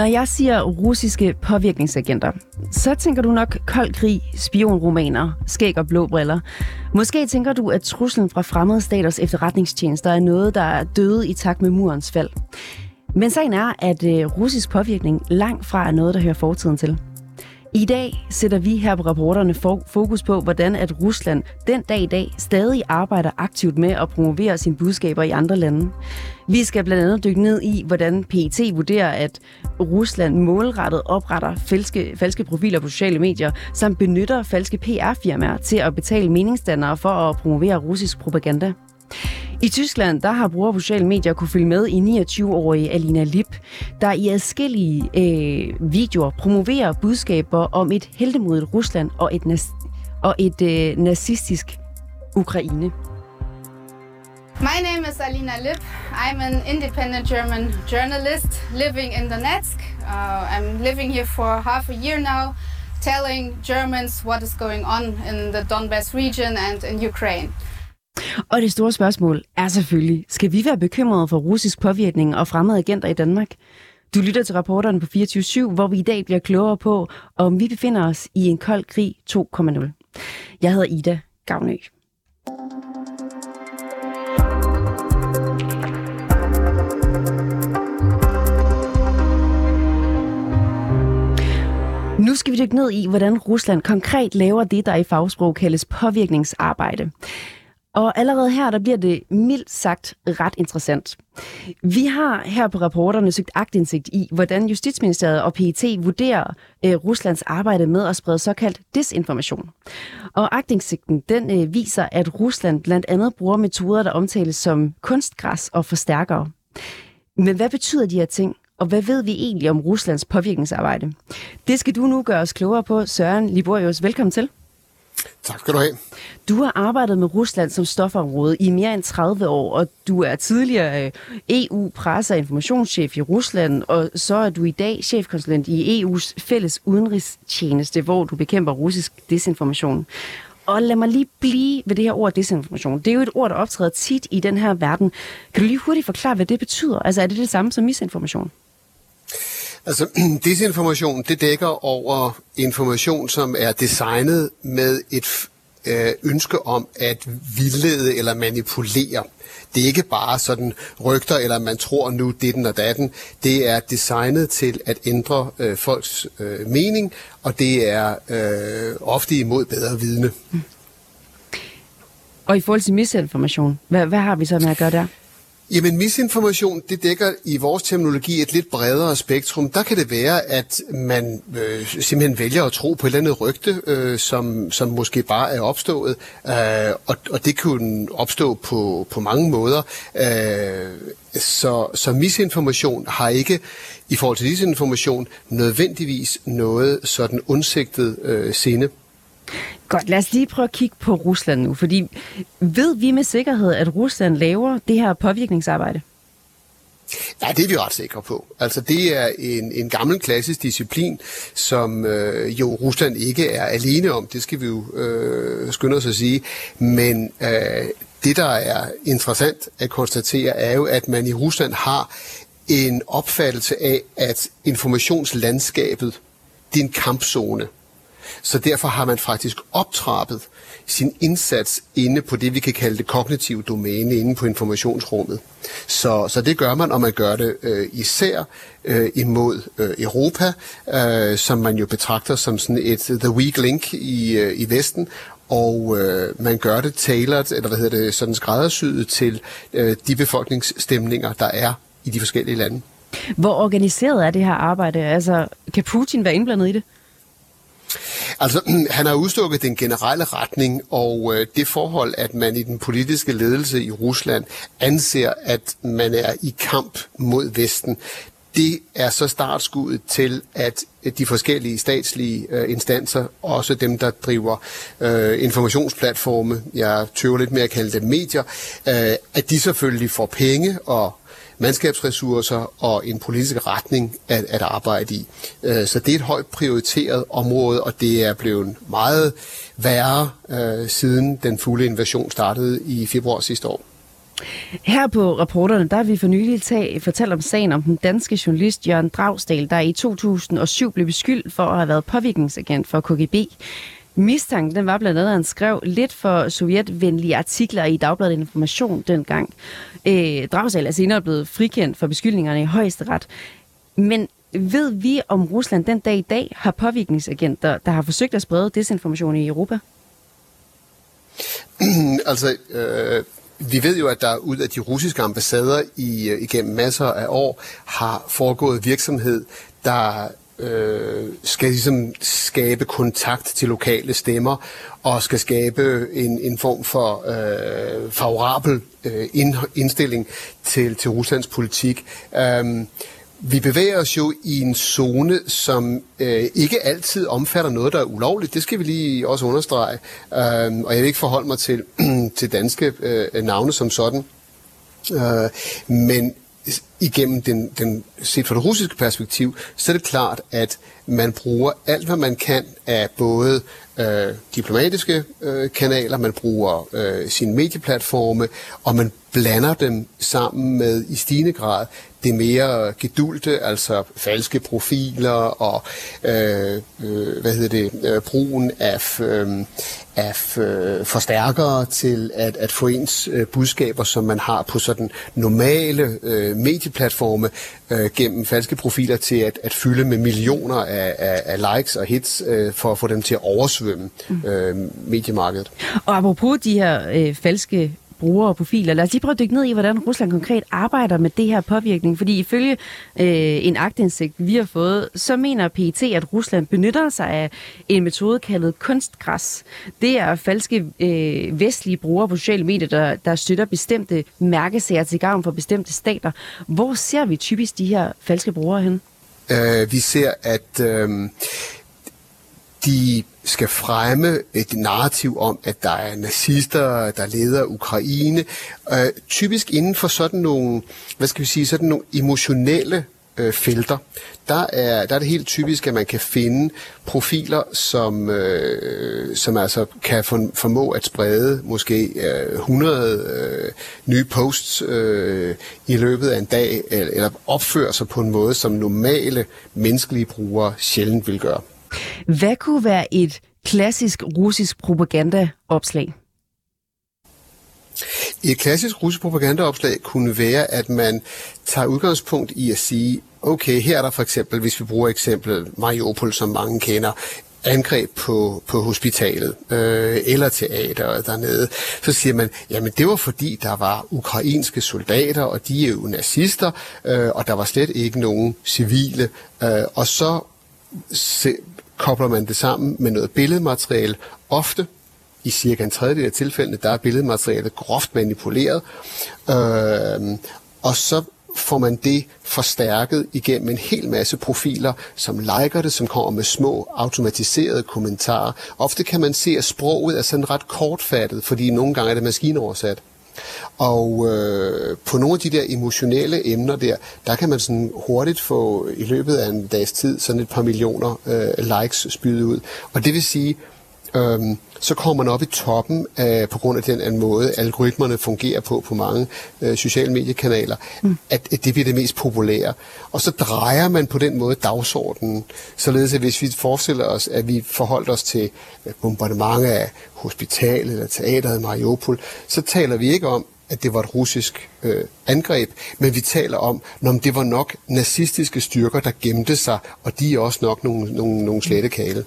Når jeg siger russiske påvirkningsagenter, så tænker du nok kold krig, spionromaner, skæg og blå briller. Måske tænker du, at truslen fra fremmede staters efterretningstjenester er noget, der er døde i takt med murens fald. Men sagen er, at øh, russisk påvirkning langt fra er noget, der hører fortiden til. I dag sætter vi her på rapporterne fokus på, hvordan at Rusland den dag i dag stadig arbejder aktivt med at promovere sine budskaber i andre lande. Vi skal blandt andet dykke ned i, hvordan PET vurderer, at Rusland målrettet opretter falske, falske profiler på sociale medier, samt benytter falske PR-firmaer til at betale meningsdannere for at promovere russisk propaganda. I Tyskland der har brugere på sociale medier kunne følge med i 29-årige Alina Lip, der i adskillige øh, videoer promoverer budskaber om et heldemodigt Rusland og et, nas- og et øh, nazistisk Ukraine. My name is Alina Lipp. I'm an independent German journalist living in Donetsk. Uh, I'm living here for half a year now, telling Germans what is going on in the Donbass region and in Ukraine. Og det store spørgsmål er selvfølgelig, skal vi være bekymrede for russisk påvirkning og fremmede agenter i Danmark? Du lytter til rapporterne på 24 hvor vi i dag bliver klogere på, om vi befinder os i en kold krig 2.0. Jeg hedder Ida Gavnø. Nu skal vi dykke ned i, hvordan Rusland konkret laver det, der i fagsprog kaldes påvirkningsarbejde. Og allerede her, der bliver det mildt sagt ret interessant. Vi har her på rapporterne søgt agtindsigt i, hvordan Justitsministeriet og PET vurderer øh, Ruslands arbejde med at sprede såkaldt desinformation. Og agtindsigten den øh, viser, at Rusland blandt andet bruger metoder, der omtales som kunstgræs og forstærkere. Men hvad betyder de her ting? Og hvad ved vi egentlig om Ruslands påvirkningsarbejde? Det skal du nu gøre os klogere på. Søren Liborius, velkommen til. Tak skal du have. Du har arbejdet med Rusland som stofområde i mere end 30 år, og du er tidligere øh, EU-presse- og informationschef i Rusland, og så er du i dag chefkonsulent i EU's fælles udenrigstjeneste, hvor du bekæmper russisk desinformation. Og lad mig lige blive ved det her ord desinformation. Det er jo et ord, der optræder tit i den her verden. Kan du lige hurtigt forklare, hvad det betyder? Altså er det det samme som misinformation? Altså, desinformation, det dækker over information, som er designet med et øh, ønske om at vildlede eller manipulere. Det er ikke bare sådan rygter, eller man tror nu ditten og datten. Det er designet til at ændre øh, folks øh, mening, og det er øh, ofte imod bedre vidne. Mm. Og i forhold til misinformation, hvad, hvad har vi så med at gøre der? Jamen misinformation, det dækker i vores terminologi et lidt bredere spektrum. Der kan det være, at man øh, simpelthen vælger at tro på et eller andet rygte, øh, som, som måske bare er opstået. Øh, og, og det kunne opstå på, på mange måder. Øh, så, så misinformation har ikke i forhold til disinformation nødvendigvis noget sådan undsigtet øh, sinde. Godt, lad os lige prøve at kigge på Rusland nu, fordi ved vi med sikkerhed, at Rusland laver det her påvirkningsarbejde? Ja, det er vi ret sikre på. Altså det er en, en gammel klassisk disciplin, som øh, jo Rusland ikke er alene om, det skal vi jo øh, skynde os at sige, men øh, det der er interessant at konstatere er jo, at man i Rusland har en opfattelse af, at informationslandskabet, det er en kampzone. Så derfor har man faktisk optrappet sin indsats inde på det, vi kan kalde det kognitive domæne inde på informationsrummet. Så, så det gør man, og man gør det øh, især øh, imod øh, Europa, øh, som man jo betragter som sådan et øh, the weak link i, øh, i Vesten, og øh, man gør det tailored, eller hvad hedder det, sådan skræddersyet til øh, de befolkningsstemninger, der er i de forskellige lande. Hvor organiseret er det her arbejde? Altså, kan Putin være indblandet i det? Altså, han har udstukket den generelle retning, og øh, det forhold, at man i den politiske ledelse i Rusland anser, at man er i kamp mod Vesten, det er så startskuddet til, at de forskellige statslige øh, instanser, også dem, der driver øh, informationsplatforme, jeg tøver lidt med at kalde dem medier, øh, at de selvfølgelig får penge og mandskabsressourcer og en politisk retning at, at arbejde i. Øh, så det er et højt prioriteret område, og det er blevet meget værre øh, siden den fulde invasion startede i februar sidste år. Her på rapporterne, der har vi for nylig tag, fortalt om sagen om den danske journalist Jørgen Dragsdal, der i 2007 blev beskyldt for at have været påvirkningsagent for KGB. Mistanken den var blandt andet, at han skrev lidt for sovjetvenlige artikler i Dagbladet Information dengang. Øh, Dragsal er senere blevet frikendt for beskyldningerne i højesteret. Men ved vi, om Rusland den dag i dag har påvirkningsagenter, der har forsøgt at sprede desinformation i Europa? altså, øh, vi ved jo, at der ud af de russiske ambassader i, øh, igennem masser af år har foregået virksomhed, der øh, skal ligesom skabe kontakt til lokale stemmer og skal skabe en, en form for øh, favorabel øh, indstilling til, til Ruslands politik. Um, vi bevæger os jo i en zone, som øh, ikke altid omfatter noget, der er ulovligt. Det skal vi lige også understrege. Øh, og jeg vil ikke forholde mig til, til danske øh, navne som sådan. Øh, men igennem den, den, set fra det russiske perspektiv, så er det klart, at man bruger alt, hvad man kan af både øh, diplomatiske øh, kanaler, man bruger øh, sine medieplatforme, og man blander dem sammen med i stigende grad det mere gedulte, altså falske profiler og øh, øh, hvad hedder det, øh, brugen af, øh, af øh, forstærkere til at, at få ens øh, budskaber, som man har på sådan normale øh, medieplatforme, øh, gennem falske profiler til at, at fylde med millioner af, af, af likes og hits øh, for at få dem til at oversvømme mm. øh, mediemarkedet. Og apropos de her øh, falske brugere og profiler. Lad os lige prøve at dykke ned i, hvordan Rusland konkret arbejder med det her påvirkning. Fordi ifølge øh, en agtindsigt, vi har fået, så mener PET, at Rusland benytter sig af en metode kaldet kunstgræs. Det er falske øh, vestlige brugere på sociale medier, der, der støtter bestemte mærkesager til gavn for bestemte stater. Hvor ser vi typisk de her falske brugere hen? Øh, vi ser, at øh, de skal fremme et narrativ om, at der er nazister, der leder Ukraine. Øh, typisk inden for sådan nogle, hvad skal vi sige, sådan nogle emotionelle øh, felter, der er, der er det helt typisk, at man kan finde profiler, som, øh, som altså kan formå at sprede måske øh, 100 øh, nye posts øh, i løbet af en dag, eller, eller opføre sig på en måde, som normale menneskelige brugere sjældent vil gøre. Hvad kunne være et klassisk russisk propagandaopslag? Et klassisk russisk propagandaopslag kunne være, at man tager udgangspunkt i at sige, okay, her er der for eksempel, hvis vi bruger eksemplet Mariupol, som mange kender, angreb på, på hospitalet øh, eller teateret dernede, så siger man, jamen det var fordi, der var ukrainske soldater, og de er jo nazister, øh, og der var slet ikke nogen civile. Øh, og så se, kobler man det sammen med noget billedmateriale, ofte i cirka en tredjedel af tilfældene, der er billedmaterialet groft manipuleret, øh, og så får man det forstærket igennem en hel masse profiler, som liker det, som kommer med små automatiserede kommentarer. Ofte kan man se, at sproget er sådan ret kortfattet, fordi nogle gange er det maskinoversat. Og øh, på nogle af de der emotionelle emner der, der kan man sådan hurtigt få i løbet af en dags tid sådan et par millioner øh, likes spydet ud. Og det vil sige, øh, så kommer man op i toppen af, på grund af den anden måde, algoritmerne fungerer på på mange øh, sociale mediekanaler, mm. at, at det bliver det mest populære. Og så drejer man på den måde dagsordenen, således at hvis vi forestiller os, at vi forholdt os til bombardement af hospitalet eller teateret i Mariupol, så taler vi ikke om, at det var et russisk øh, angreb, men vi taler om, når det var nok nazistiske styrker, der gemte sig, og de er også nok nogle, nogle, nogle slette kale.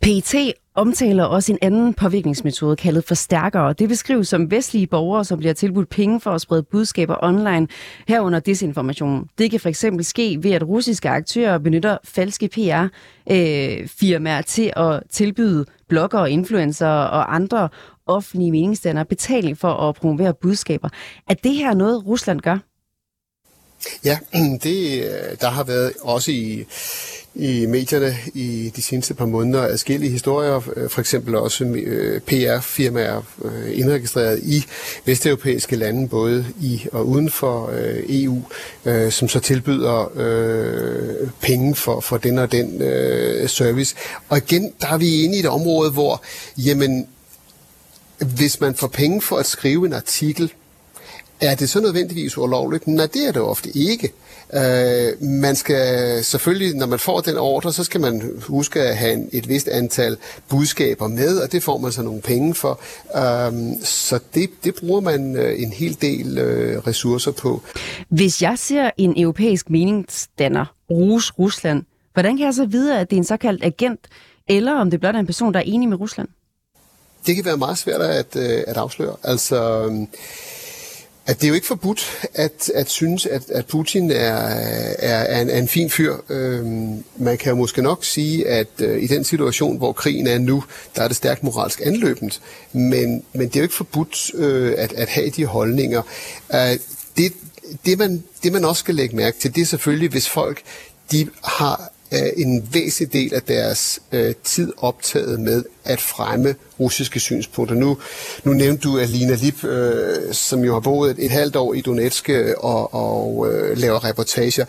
PET omtaler også en anden påvirkningsmetode kaldet forstærkere. Det beskrives som vestlige borgere, som bliver tilbudt penge for at sprede budskaber online herunder desinformation. Det kan fx ske ved, at russiske aktører benytter falske PR-firmaer øh, til at tilbyde bloggere, influencer og andre offentlige meningsdannere betaling for at promovere budskaber. Er det her noget, Rusland gør? Ja, det, øh, der har været også i i medierne i de seneste par måneder adskillige historier, øh, for eksempel også øh, PR-firmaer indregistreret i vesteuropæiske lande, både i og uden for EU, som så tilbyder penge for, for den og den service. Og igen, der er vi inde i et område, hvor jamen, hvis man får penge for at skrive en artikel, er det så nødvendigvis ulovligt? Nej, det er det ofte ikke. Øh, man skal selvfølgelig, når man får den ordre, så skal man huske at have et vist antal budskaber med, og det får man så nogle penge for. Øh, så det, det bruger man øh, en hel del øh, ressourcer på. Hvis jeg ser en europæisk meningsdanner ruse Rusland, hvordan kan jeg så vide, at det er en såkaldt agent, eller om det blot er en person, der er enig med Rusland? Det kan være meget svært at, øh, at afsløre. Altså, øh, at det er jo ikke forbudt at, at synes, at, at Putin er, er, er, en, er en fin fyr. Øhm, man kan jo måske nok sige, at øh, i den situation, hvor krigen er nu, der er det stærkt moralsk anløbent. Men, men det er jo ikke forbudt øh, at, at have de holdninger. Øh, det, det, man, det man også skal lægge mærke til, det er selvfølgelig, hvis folk de har en væsentlig del af deres øh, tid optaget med at fremme russiske synspunkter. Nu, nu nævnte du Alina Lip, øh, som jo har boet et, et halvt år i Donetsk øh, og, og øh, laver reportager.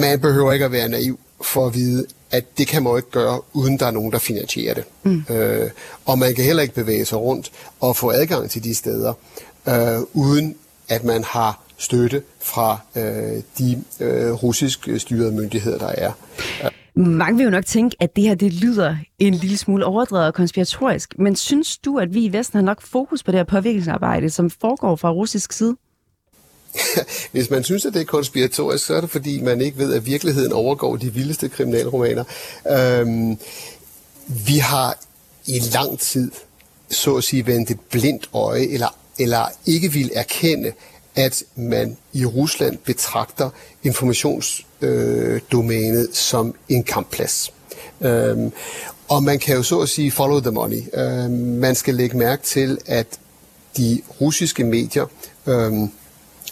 Man behøver ikke at være naiv for at vide, at det kan man ikke gøre, uden der er nogen, der finansierer det. Mm. Øh, og man kan heller ikke bevæge sig rundt og få adgang til de steder, øh, uden at man har støtte fra øh, de øh, russisk styrede myndigheder, der er. Mange vil jo nok tænke, at det her det lyder en lille smule overdrevet og konspiratorisk, men synes du, at vi i Vesten har nok fokus på det her påvirkningsarbejde, som foregår fra russisk side? Hvis man synes, at det er konspiratorisk, så er det fordi, man ikke ved, at virkeligheden overgår de vildeste kriminalromaner. Øhm, vi har i lang tid, så at sige, vendt et blindt øje, eller, eller ikke vil erkende, at man i Rusland betragter informationsdomænet øh, som en kampplads. Øhm, og man kan jo så at sige follow the money. Øhm, man skal lægge mærke til, at de russiske medier, øhm,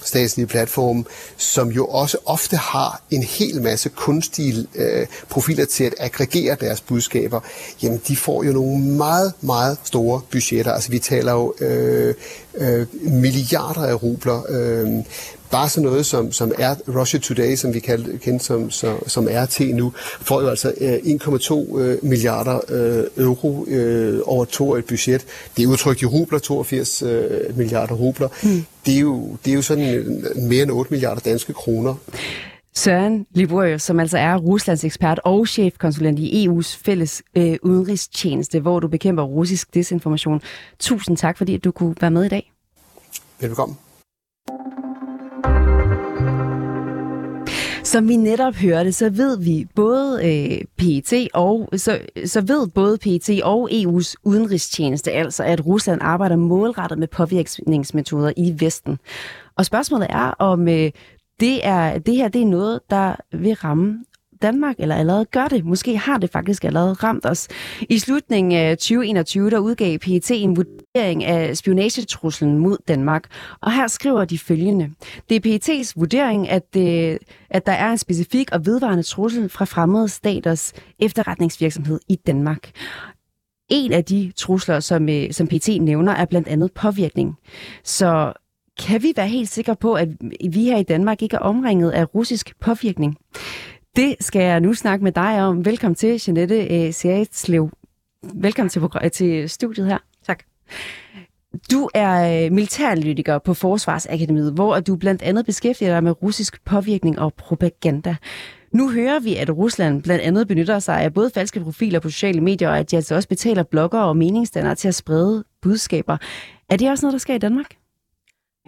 statslige platforme, som jo også ofte har en hel masse kunstige øh, profiler til at aggregere deres budskaber, jamen de får jo nogle meget, meget store budgetter. Altså vi taler jo øh, øh, milliarder af rubler. Øh, bare sådan noget som, som er Russia Today, som vi kaldte, kendte som, som, som RT nu, får jo altså øh, 1,2 øh, milliarder øh, euro øh, over to et budget. Det er udtrykt i rubler, 82 øh, milliarder rubler. Mm. Det, er jo, det er jo sådan øh, mere end 8 milliarder danske kroner. Søren Liborius, som altså er Ruslands ekspert og chefkonsulent i EU's fælles øh, udenrigstjeneste, hvor du bekæmper russisk desinformation. Tusind tak, fordi du kunne være med i dag. Velkommen. Som vi netop hørte, så ved vi både øh, PET og så, så ved både PET og EU's udenrigstjeneste altså, at Rusland arbejder målrettet med påvirkningsmetoder i Vesten. Og spørgsmålet er, om øh, det, er, det her det er noget, der vil ramme Danmark, eller allerede gør det. Måske har det faktisk allerede ramt os. I slutningen af 2021, der udgav PET en vurdering af spionagetruslen mod Danmark. Og her skriver de følgende. Det er PET's vurdering, at, det, at der er en specifik og vedvarende trussel fra fremmede staters efterretningsvirksomhed i Danmark. En af de trusler, som, øh, som PT nævner, er blandt andet påvirkning. Så kan vi være helt sikre på, at vi her i Danmark ikke er omringet af russisk påvirkning? Det skal jeg nu snakke med dig om. Velkommen til, Jeanette uh, Seritslev. Velkommen til, til studiet her. Tak. Du er øh, militæranalytiker på Forsvarsakademiet, hvor du blandt andet beskæftiger dig med russisk påvirkning og propaganda. Nu hører vi, at Rusland blandt andet benytter sig af både falske profiler på sociale medier, og at de altså også betaler bloggere og meningsdannere til at sprede budskaber. Er det også noget, der sker i Danmark?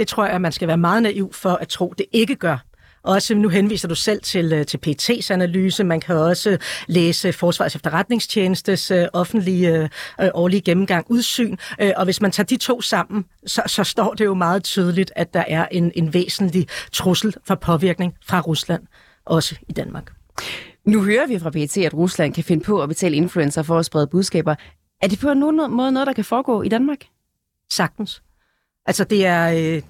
Det tror jeg, at man skal være meget naiv for at tro, det ikke gør. Også nu henviser du selv til, øh, til PT's analyse. Man kan også læse Forsvarets efterretningstjenestes øh, offentlige øh, årlige gennemgang udsyn. Øh, og hvis man tager de to sammen, så, så står det jo meget tydeligt, at der er en, en væsentlig trussel for påvirkning fra Rusland, også i Danmark. Nu hører vi fra PET, at Rusland kan finde på at betale influencer for at sprede budskaber. Er det på nogen måde noget, der kan foregå i Danmark? Sagtens. Altså det er, øh,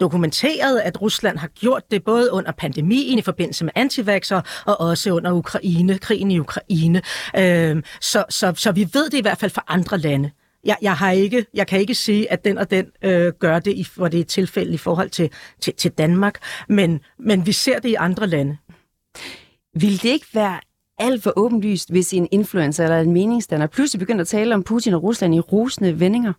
dokumenteret, at Rusland har gjort det både under pandemien i forbindelse med antivaxer og også under Ukraine, krigen i Ukraine. Øh, så, så, så vi ved det i hvert fald fra andre lande. Jeg, jeg, har ikke, jeg kan ikke sige, at den og den øh, gør det, i, hvor det er tilfælde i forhold til, til, til Danmark, men, men vi ser det i andre lande. Vil det ikke være alt for åbenlyst, hvis en influencer eller en meningsdanner pludselig begynder at tale om Putin og Rusland i rosende vendinger?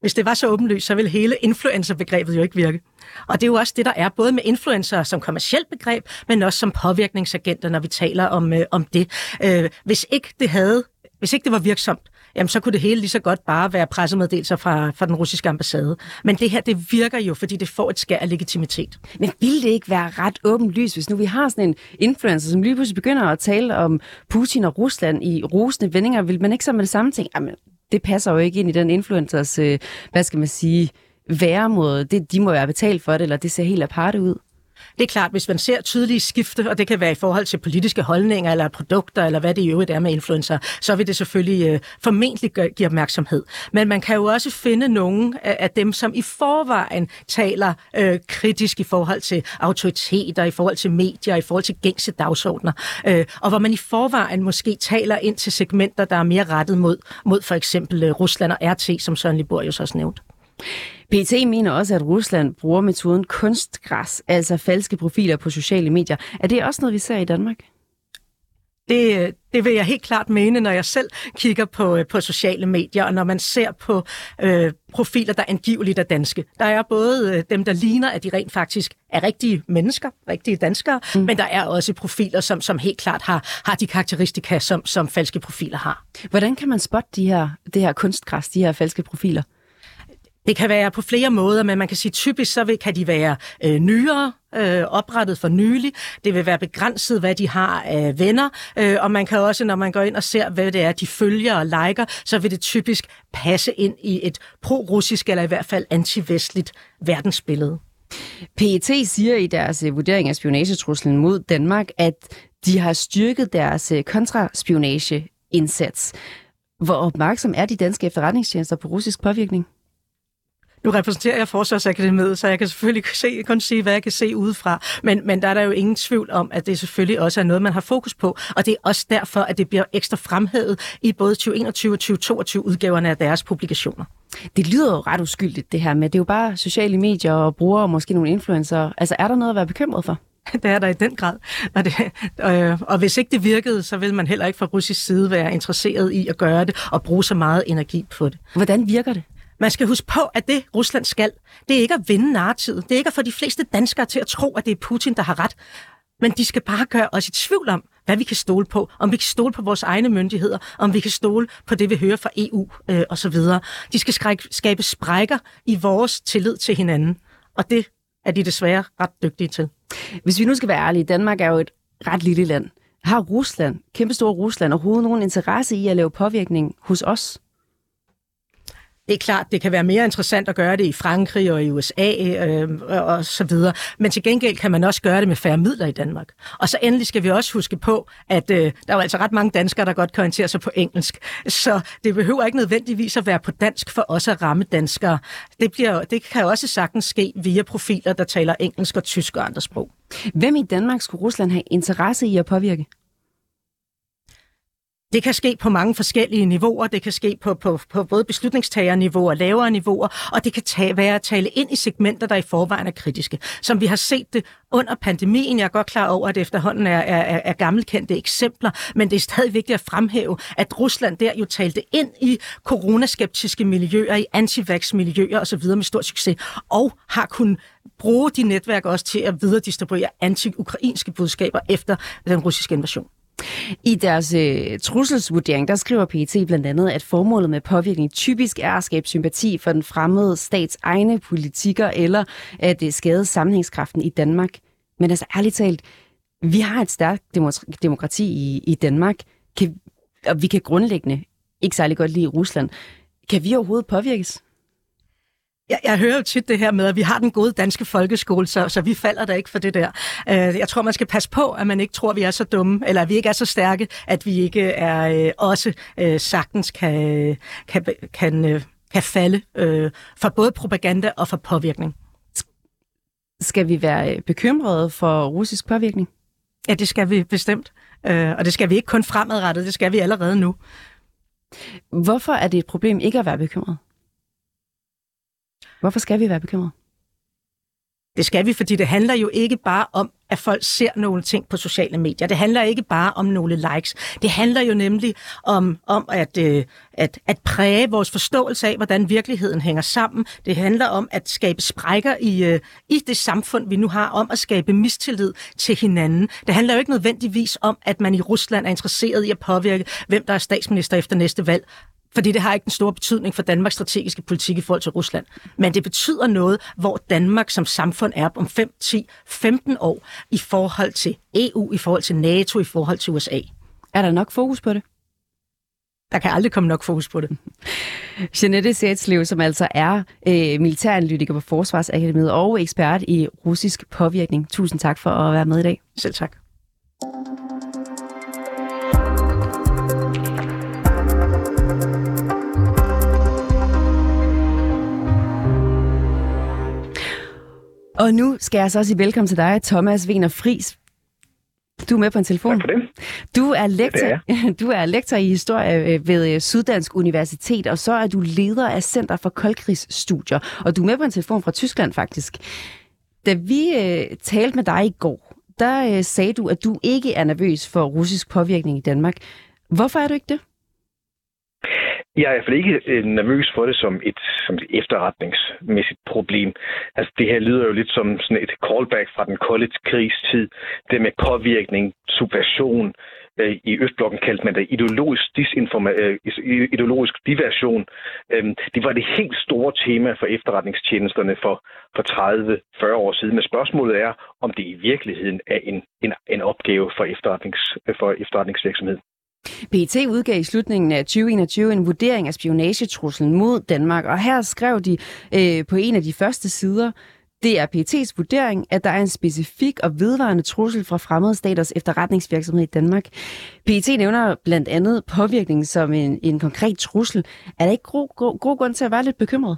Hvis det var så åbenlyst, så ville hele influencerbegrebet jo ikke virke. Og det er jo også det, der er, både med influencer som kommersielt begreb, men også som påvirkningsagenter, når vi taler om, øh, om det. Øh, hvis ikke det havde, hvis ikke det var virksomt, jamen så kunne det hele lige så godt bare være pressemeddelelser fra, fra den russiske ambassade. Men det her, det virker jo, fordi det får et skær af legitimitet. Men ville det ikke være ret åbenlyst, hvis nu vi har sådan en influencer, som lige pludselig begynder at tale om Putin og Rusland i rosende vendinger, vil man ikke så med det samme ting? Jamen, det passer jo ikke ind i den influencers, øh, hvad skal man sige, væremåde. Det, de må være betalt for det, eller det ser helt aparte ud. Det er klart, hvis man ser tydelige skifte, og det kan være i forhold til politiske holdninger eller produkter, eller hvad det i øvrigt er med influencer, så vil det selvfølgelig øh, formentlig give opmærksomhed. Men man kan jo også finde nogle af, af dem, som i forvejen taler øh, kritisk i forhold til autoriteter, i forhold til medier, i forhold til gængse dagsordner, øh, og hvor man i forvejen måske taler ind til segmenter, der er mere rettet mod, mod for eksempel øh, Rusland og RT, som Søren Liborius også nævnte. PT mener også, at Rusland bruger metoden kunstgræs, altså falske profiler på sociale medier. Er det også noget, vi ser i Danmark? Det, det vil jeg helt klart mene, når jeg selv kigger på, på sociale medier, og når man ser på øh, profiler, der angiveligt er danske. Der er både øh, dem, der ligner, at de rent faktisk er rigtige mennesker, rigtige danskere, mm. men der er også profiler, som, som helt klart har, har de karakteristika, som, som falske profiler har. Hvordan kan man spotte de her, det her kunstgræs, de her falske profiler? Det kan være på flere måder, men man kan sige typisk, så kan de være øh, nyere, øh, oprettet for nylig. Det vil være begrænset, hvad de har af venner, øh, og man kan også, når man går ind og ser, hvad det er, de følger og liker, så vil det typisk passe ind i et pro-russisk eller i hvert fald antivestligt verdensbillede. PET siger i deres øh, vurdering af spionagetruslen mod Danmark, at de har styrket deres øh, kontraspionageindsats. Hvor opmærksom er de danske efterretningstjenester på russisk påvirkning? Nu repræsenterer jeg Forsvarsakademiet, så jeg kan selvfølgelig se, kun sige, hvad jeg kan se udefra. Men, men der er der jo ingen tvivl om, at det selvfølgelig også er noget, man har fokus på. Og det er også derfor, at det bliver ekstra fremhævet i både 2021 og 2022 udgaverne af deres publikationer. Det lyder jo ret uskyldigt, det her med. Det er jo bare sociale medier og brugere og måske nogle influencer. Altså, er der noget at være bekymret for? Det er der i den grad. Og, det, øh, og hvis ikke det virkede, så vil man heller ikke fra russisk side være interesseret i at gøre det og bruge så meget energi på det. Hvordan virker det? Man skal huske på, at det Rusland skal, det er ikke at vinde narrativet. Det er ikke at få de fleste danskere til at tro, at det er Putin, der har ret. Men de skal bare gøre os i tvivl om, hvad vi kan stole på. Om vi kan stole på vores egne myndigheder. Om vi kan stole på det, vi hører fra EU øh, osv. De skal skabe sprækker i vores tillid til hinanden. Og det er de desværre ret dygtige til. Hvis vi nu skal være ærlige, Danmark er jo et ret lille land. Har Rusland, kæmpestore Rusland, overhovedet nogen interesse i at lave påvirkning hos os? Det er klart, det kan være mere interessant at gøre det i Frankrig og i USA øh, og så videre. Men til gengæld kan man også gøre det med færre midler i Danmark. Og så endelig skal vi også huske på, at øh, der er jo altså ret mange danskere, der godt kan orientere sig på engelsk. Så det behøver ikke nødvendigvis at være på dansk for os at ramme danskere. Det, bliver, det kan også sagtens ske via profiler, der taler engelsk og tysk og andre sprog. Hvem i Danmark skulle Rusland have interesse i at påvirke? Det kan ske på mange forskellige niveauer. Det kan ske på, på, på både beslutningstagerniveauer og lavere niveauer, og det kan tage, være at tale ind i segmenter, der i forvejen er kritiske. Som vi har set det under pandemien. Jeg er godt klar over, at det efterhånden er, er, er gammelkendte eksempler, men det er stadig vigtigt at fremhæve, at Rusland der jo talte ind i coronaskeptiske miljøer, i antivax-miljøer osv. med stor succes, og har kunnet bruge de netværk også til at videredistribuere anti-ukrainske budskaber efter den russiske invasion. I deres øh, trusselsvurdering, der skriver PET blandt andet, at formålet med påvirkning typisk er at skabe sympati for den fremmede stats egne politikker, eller at det skade sammenhængskraften i Danmark. Men altså ærligt talt, vi har et stærkt demokrati i, i Danmark, kan, og vi kan grundlæggende ikke særlig godt lide Rusland. Kan vi overhovedet påvirkes? Jeg, jeg hører jo tit det her med, at vi har den gode danske folkeskole, så, så vi falder der ikke for det der. Uh, jeg tror, man skal passe på, at man ikke tror, at vi er så dumme, eller at vi ikke er så stærke, at vi ikke er uh, også uh, sagtens kan, kan, kan, kan falde for både propaganda og for påvirkning. Skal vi være bekymrede for russisk påvirkning? Ja, det skal vi bestemt. Og det skal vi ikke kun fremadrettet, det skal vi allerede nu. Hvorfor er det et problem ikke at være bekymret? Hvorfor skal vi være bekymrede? Det skal vi, fordi det handler jo ikke bare om, at folk ser nogle ting på sociale medier. Det handler ikke bare om nogle likes. Det handler jo nemlig om, om at, øh, at, at præge vores forståelse af, hvordan virkeligheden hænger sammen. Det handler om at skabe sprækker i, øh, i det samfund, vi nu har, om at skabe mistillid til hinanden. Det handler jo ikke nødvendigvis om, at man i Rusland er interesseret i at påvirke, hvem der er statsminister efter næste valg fordi det har ikke en stor betydning for Danmarks strategiske politik i forhold til Rusland. Men det betyder noget, hvor Danmark som samfund er om 5, 10, 15 år i forhold til EU, i forhold til NATO, i forhold til USA. Er der nok fokus på det? Der kan aldrig komme nok fokus på det. Jeanette Sætslev, som altså er øh, militæranalytiker på Forsvarsakademiet og ekspert i russisk påvirkning. Tusind tak for at være med i dag. Selv tak. Og nu skal jeg så også sige velkommen til dig, Thomas Wiener Fris. Du er med på en telefon. Tak for det. Du er lektor, det er du er lektor i historie øh, ved øh, Syddansk Universitet, og så er du leder af Center for Koldkrigsstudier. Og du er med på en telefon fra Tyskland faktisk. Da vi øh, talte med dig i går, der øh, sagde du, at du ikke er nervøs for russisk påvirkning i Danmark. Hvorfor er du ikke det? Jeg er i hvert fald ikke øh, nervøs for det som et, som et efterretningsmæssigt problem. Altså det her lyder jo lidt som sådan et callback fra den kolde krigstid. Det med påvirkning, subversion. Øh, I Østblokken kaldte man det ideologisk, disinforma- øh, ideologisk diversion. Øh, det var det helt store tema for efterretningstjenesterne for, for 30-40 år siden. Men spørgsmålet er, om det i virkeligheden er en, en, en opgave for, efterretnings, for efterretningsvirksomhed. PET udgav i slutningen af 2021 en vurdering af spionagetruslen mod Danmark, og her skrev de øh, på en af de første sider, det er PET's vurdering, at der er en specifik og vedvarende trussel fra fremmede staters efterretningsvirksomhed i Danmark. PET nævner blandt andet påvirkning som en, en konkret trussel. Er der ikke god, god, god grund til at være lidt bekymret?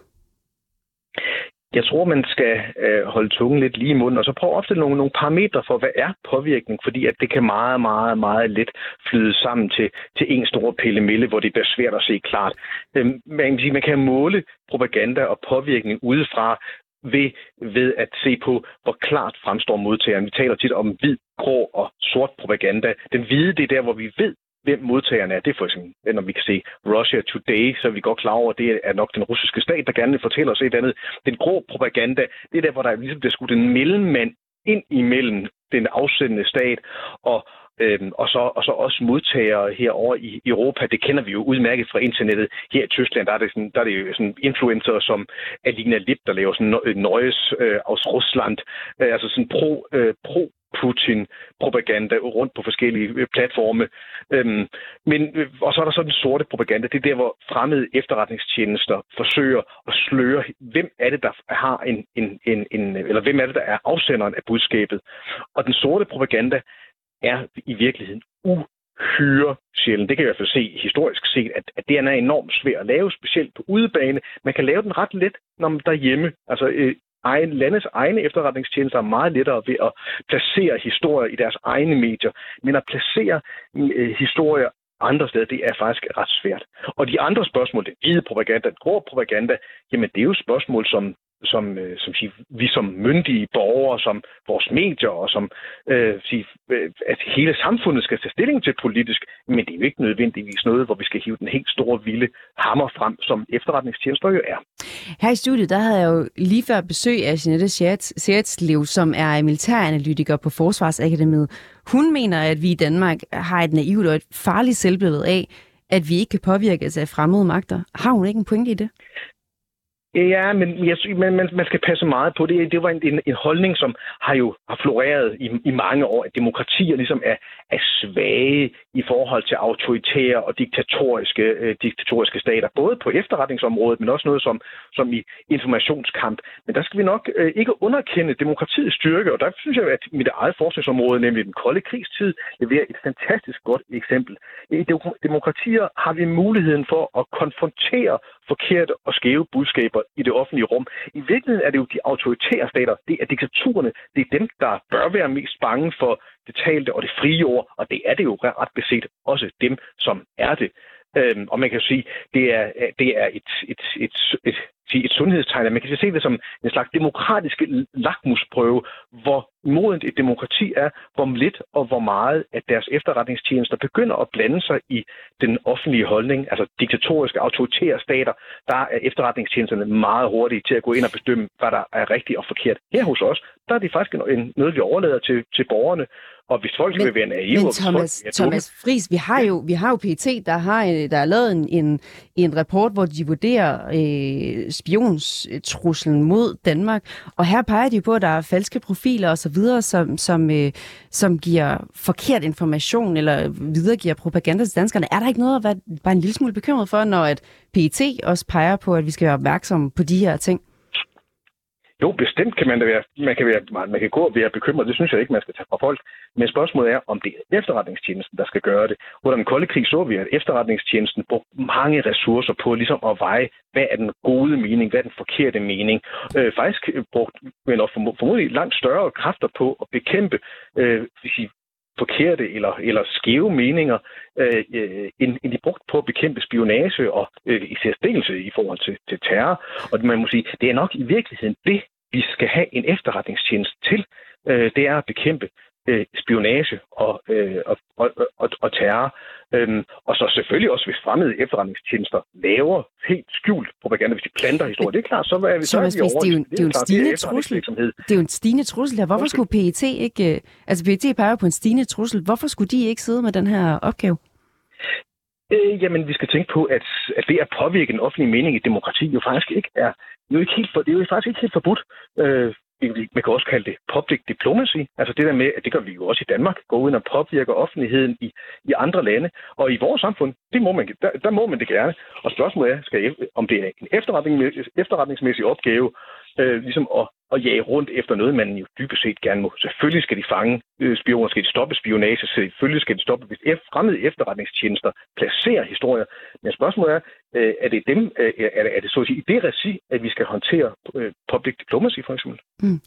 Jeg tror, man skal øh, holde tungen lidt lige i munden, og så prøve at opstille nogle, nogle parametre for, hvad er påvirkning, fordi at det kan meget, meget, meget let flyde sammen til, til en stor pillemille, hvor det bliver svært at se klart. Øh, man, kan sige, man kan måle propaganda og påvirkning udefra ved, ved at se på, hvor klart fremstår modtageren. Vi taler tit om hvid, grå og sort propaganda. Den hvide, det er der, hvor vi ved, hvem modtagerne er. Det er for eksempel, når vi kan se Russia Today, så er vi godt klar over, at det er nok den russiske stat, der gerne vil fortælle os et andet. Den grå propaganda, det er der, hvor der ligesom bliver skudt en mellemmand ind imellem den afsendende stat og Øhm, og, så, og så også modtagere herover i Europa, det kender vi jo udmærket fra internettet. Her i Tyskland, der er det, sådan, der er det jo sådan influencer som Alina Lip, der laver sådan nøjes øh, aus Rusland, øh, altså sådan pro, øh, pro Putin-propaganda rundt på forskellige øh, platforme. Øhm, men, øh, og så er der så den sorte propaganda. Det er der, hvor fremmede efterretningstjenester forsøger at sløre, hvem er det, der har en, en, en, en eller hvem er det, der er afsenderen af budskabet. Og den sorte propaganda er i virkeligheden uhyre sjældent. Det kan jeg i hvert fald se historisk set, at, at det er enormt svært at lave, specielt på udebane. Man kan lave den ret let, når man derhjemme. Altså øh, egen, landets egne efterretningstjenester er meget lettere ved at placere historier i deres egne medier, men at placere øh, historier andre steder, det er faktisk ret svært. Og de andre spørgsmål, det hvide propaganda, den grå propaganda, jamen det er jo spørgsmål, som som, øh, som siger, vi som myndige borgere, som vores medier og som øh, siger, øh, at hele samfundet skal tage stilling til politisk, men det er jo ikke nødvendigvis noget, hvor vi skal hive den helt store vilde hammer frem, som efterretningstjenester jo er. Her i studiet, der havde jeg jo lige før besøg af Jeanette Sjertslev, som er militæranalytiker på Forsvarsakademiet. Hun mener, at vi i Danmark har et naivt og et farligt selvbillede af, at vi ikke kan påvirkes af fremmede magter. Har hun ikke en pointe i det? Ja, men jeg, man, man, man skal passe meget på det. Det var en, en, en holdning, som har jo har floreret i, i mange år, at demokratier ligesom er, er svage i forhold til autoritære og diktatoriske, øh, diktatoriske stater, både på efterretningsområdet, men også noget som, som i informationskamp. Men der skal vi nok øh, ikke underkende demokratiets styrke, og der synes jeg, at mit eget forskningsområde, nemlig den kolde krigstid, leverer et fantastisk godt eksempel. I demokratier har vi muligheden for at konfrontere forkerte og skæve budskaber i det offentlige rum. I virkeligheden er det jo de autoritære stater, det er diktaturerne, det er dem, der bør være mest bange for det talte og det frie ord, og det er det jo ret beset også dem, som er det. Øhm, og man kan sige, det er, det er et, et, et, et sige, et sundhedstegn. Man kan se det som en slags demokratisk lakmusprøve, hvor modent et demokrati er, hvor lidt og hvor meget at deres efterretningstjenester begynder at blande sig i den offentlige holdning, altså diktatoriske, autoritære stater, der er efterretningstjenesterne meget hurtige til at gå ind og bestemme, hvad der er rigtigt og forkert. Her hos os, der er det faktisk en, noget, vi overlader til, til borgerne, og hvis folk men, vil være naive... Men Thomas, folk Thomas Friis, vi har jo, vi har jo PT, der har, der har lavet en, en, en rapport, hvor de vurderer øh, spionstruslen mod Danmark, og her peger de på, at der er falske profiler osv., som, som, øh, som giver forkert information eller videregiver propaganda til danskerne. Er der ikke noget at være bare en lille smule bekymret for, når at PET også peger på, at vi skal være opmærksomme på de her ting? Jo, bestemt kan man da være. Man kan, være, man kan gå og være bekymret. Det synes jeg ikke, man skal tage fra folk. Men spørgsmålet er, om det er efterretningstjenesten, der skal gøre det. Under den kolde krig så vi, at efterretningstjenesten brugte mange ressourcer på ligesom at veje, hvad er den gode mening, hvad er den forkerte mening. Øh, faktisk brugt men formodentlig langt større kræfter på at bekæmpe øh, sige, forkerte eller, eller skæve meninger, øh, øh, end, end de brugte på at bekæmpe spionage og øh, i særdeleshed i forhold til, til terror. Og man må sige, det er nok i virkeligheden det, vi skal have en efterretningstjeneste til. Øh, det er at bekæmpe øh, spionage og, øh, og, og, og, terror. Øhm, og så selvfølgelig også, hvis fremmede efterretningstjenester laver helt skjult propaganda, hvis de planter historier. Det er klart, så er vi, så er vi over. Det er jo, det er jo en stigende trussel. Det er jo en stigende trussel her. Hvorfor skulle PET ikke... Øh, altså PET peger på en stigende trussel. Hvorfor skulle de ikke sidde med den her opgave? Øh, jamen, vi skal tænke på, at, at det at påvirke den offentlige mening i demokrati jo faktisk ikke er, jo ikke helt for, det er jo faktisk ikke helt forbudt. Øh, man kan også kalde det public diplomacy, altså det der med, at det gør vi jo også i Danmark, gå ud og påvirke offentligheden i, i andre lande, og i vores samfund, det må man, der, der må man det gerne. Og spørgsmålet er, skal, om det er en efterretning, efterretningsmæssig opgave, øh, ligesom at at jage rundt efter noget, man jo dybest set gerne må. Selvfølgelig skal de fange øh, spioner, skal de stoppe spionage, selvfølgelig skal de stoppe, hvis fremmede efterretningstjenester placerer historier. Men spørgsmålet er, øh, er det dem, øh, er, det, er det så at sige i det regi, at vi skal håndtere øh, public diplomacy for eksempel? Mm.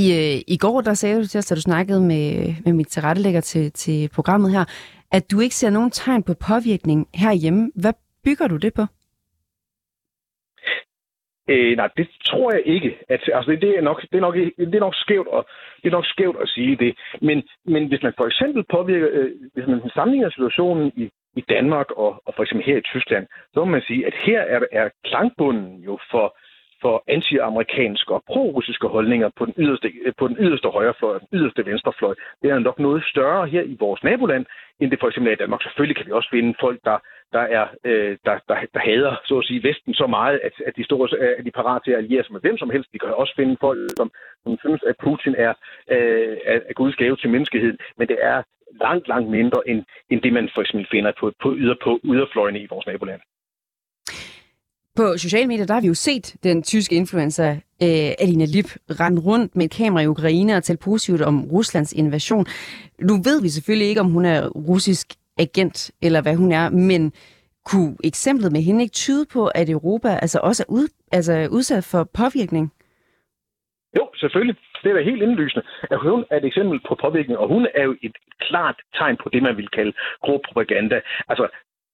I, øh, I går, der sagde du til os, da du snakkede med, med mit tilrettelægger til, til programmet her, at du ikke ser nogen tegn på påvirkning herhjemme. Hvad bygger du det på? Øh, nej, det tror jeg ikke. At, altså, det, det, er nok, det, er nok, det er nok skævt at, det er nok skævt at sige det. Men, men hvis man for eksempel påvirker, øh, hvis man sammenligner situationen i, i Danmark og, og for eksempel her i Tyskland, så må man sige, at her er, er klangbunden jo for, for antiamerikanske og pro-russiske holdninger på den, yderste, øh, på den yderste højrefløj og den yderste venstrefløj. Det er nok noget større her i vores naboland, end det for eksempel er i Danmark. Selvfølgelig kan vi også finde folk, der, der, er, øh, der, der, der hader så at sige, Vesten så meget, at, at de, store, øh, at de er parat til at alliere sig med hvem som helst. Vi kan også finde folk, som, som synes, at Putin er, øh, er Guds gave til menneskeheden. Men det er langt, langt mindre end, end det, man for eksempel finder på, på, yder, på yderfløjene i vores naboland. På sociale medier, der har vi jo set den tyske influencer øh, Alina Lip rende rundt med et kamera i Ukraine og tale positivt om Ruslands invasion. Nu ved vi selvfølgelig ikke, om hun er russisk agent, eller hvad hun er, men kunne eksemplet med hende ikke tyde på, at Europa altså også er ud, altså udsat for påvirkning? Jo, selvfølgelig. Det er da helt indlysende. At hun er et eksempel på påvirkning, og hun er jo et klart tegn på det, man vil kalde grå propaganda. Altså,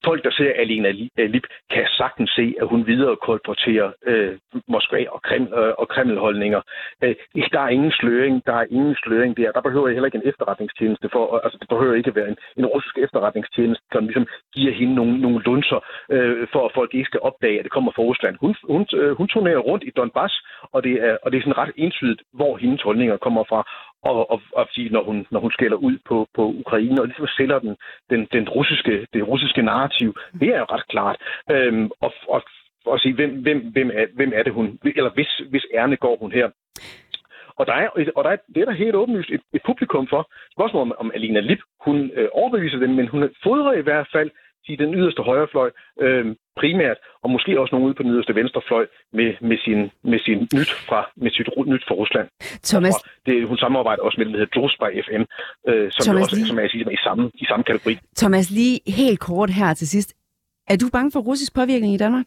folk, der ser Alina øh, Lip, kan sagtens se, at hun videre kolporterer øh, Moskva og, Kreml, øh, og Kremlholdninger. Øh, der er ingen sløring, der er ingen sløring der. Der behøver heller ikke en efterretningstjeneste for, altså det behøver ikke at være en, en russisk efterretningstjeneste, som ligesom giver hende nogle, nogle lunser, øh, for at folk ikke skal opdage, at det kommer fra Rusland. Hun, hun, øh, hun turnerer rundt i Donbass, og det er, og det er sådan ret entydigt, hvor hendes holdninger kommer fra og, og, og sige, når hun, når hun skælder ud på, på Ukraine, og ligesom sælger den, den, den russiske, det russiske narrativ, det er jo ret klart. Øhm, og, og, og sige, hvem, hvem, hvem, er, hvem er det hun, eller hvis, hvis ærne går hun her. Og der er, og der er, det er der helt åbenlyst et, et publikum for. Spørgsmålet om, om Alina Lip, hun øh, overbeviser dem, men hun fodrer i hvert fald sige, den yderste højrefløj øh, primært, og måske også nogen ude på den yderste venstrefløj med, med, sin, med sin nyt fra med sit nyt fra Rusland. Thomas... Det, hun samarbejder også med den, der hedder Drosby FM, øh, som, Thomas, også, lige... som er sige, i, samme, i samme kategori. Thomas, lige helt kort her til sidst. Er du bange for russisk påvirkning i Danmark?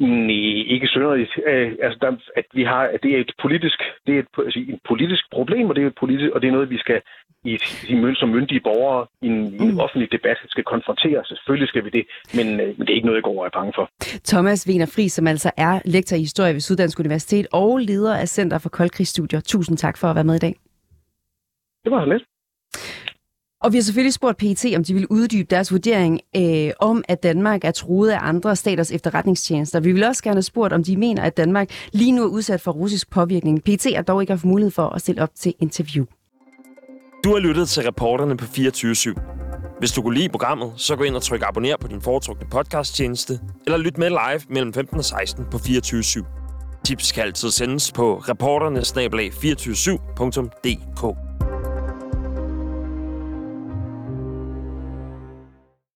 Nej, ikke synderligt. Øh, altså, der, at vi har, at det er et politisk, det er et, altså, et politisk problem, og det er et politisk, og det er noget, vi skal i, i, som myndige borgere i en, mm. en offentlig debat skal konfrontere. Selvfølgelig skal vi det, men, øh, men det er ikke noget, jeg går og er bange for. Thomas Wiener Fri, som altså er lektor i historie ved Syddansk Universitet og leder af Center for Koldkrigsstudier. Tusind tak for at være med i dag. Det var lidt. Og vi har selvfølgelig spurgt PET, om de vil uddybe deres vurdering øh, om, at Danmark er truet af andre staters efterretningstjenester. Vi vil også gerne have spurgt, om de mener, at Danmark lige nu er udsat for russisk påvirkning. PET har dog ikke haft mulighed for at stille op til interview. Du har lyttet til reporterne på 24 /7. Hvis du kunne lide programmet, så gå ind og tryk abonner på din foretrukne podcasttjeneste, eller lyt med live mellem 15 og 16 på 24 /7. Tips kan altid sendes på reporternesnablag247.dk.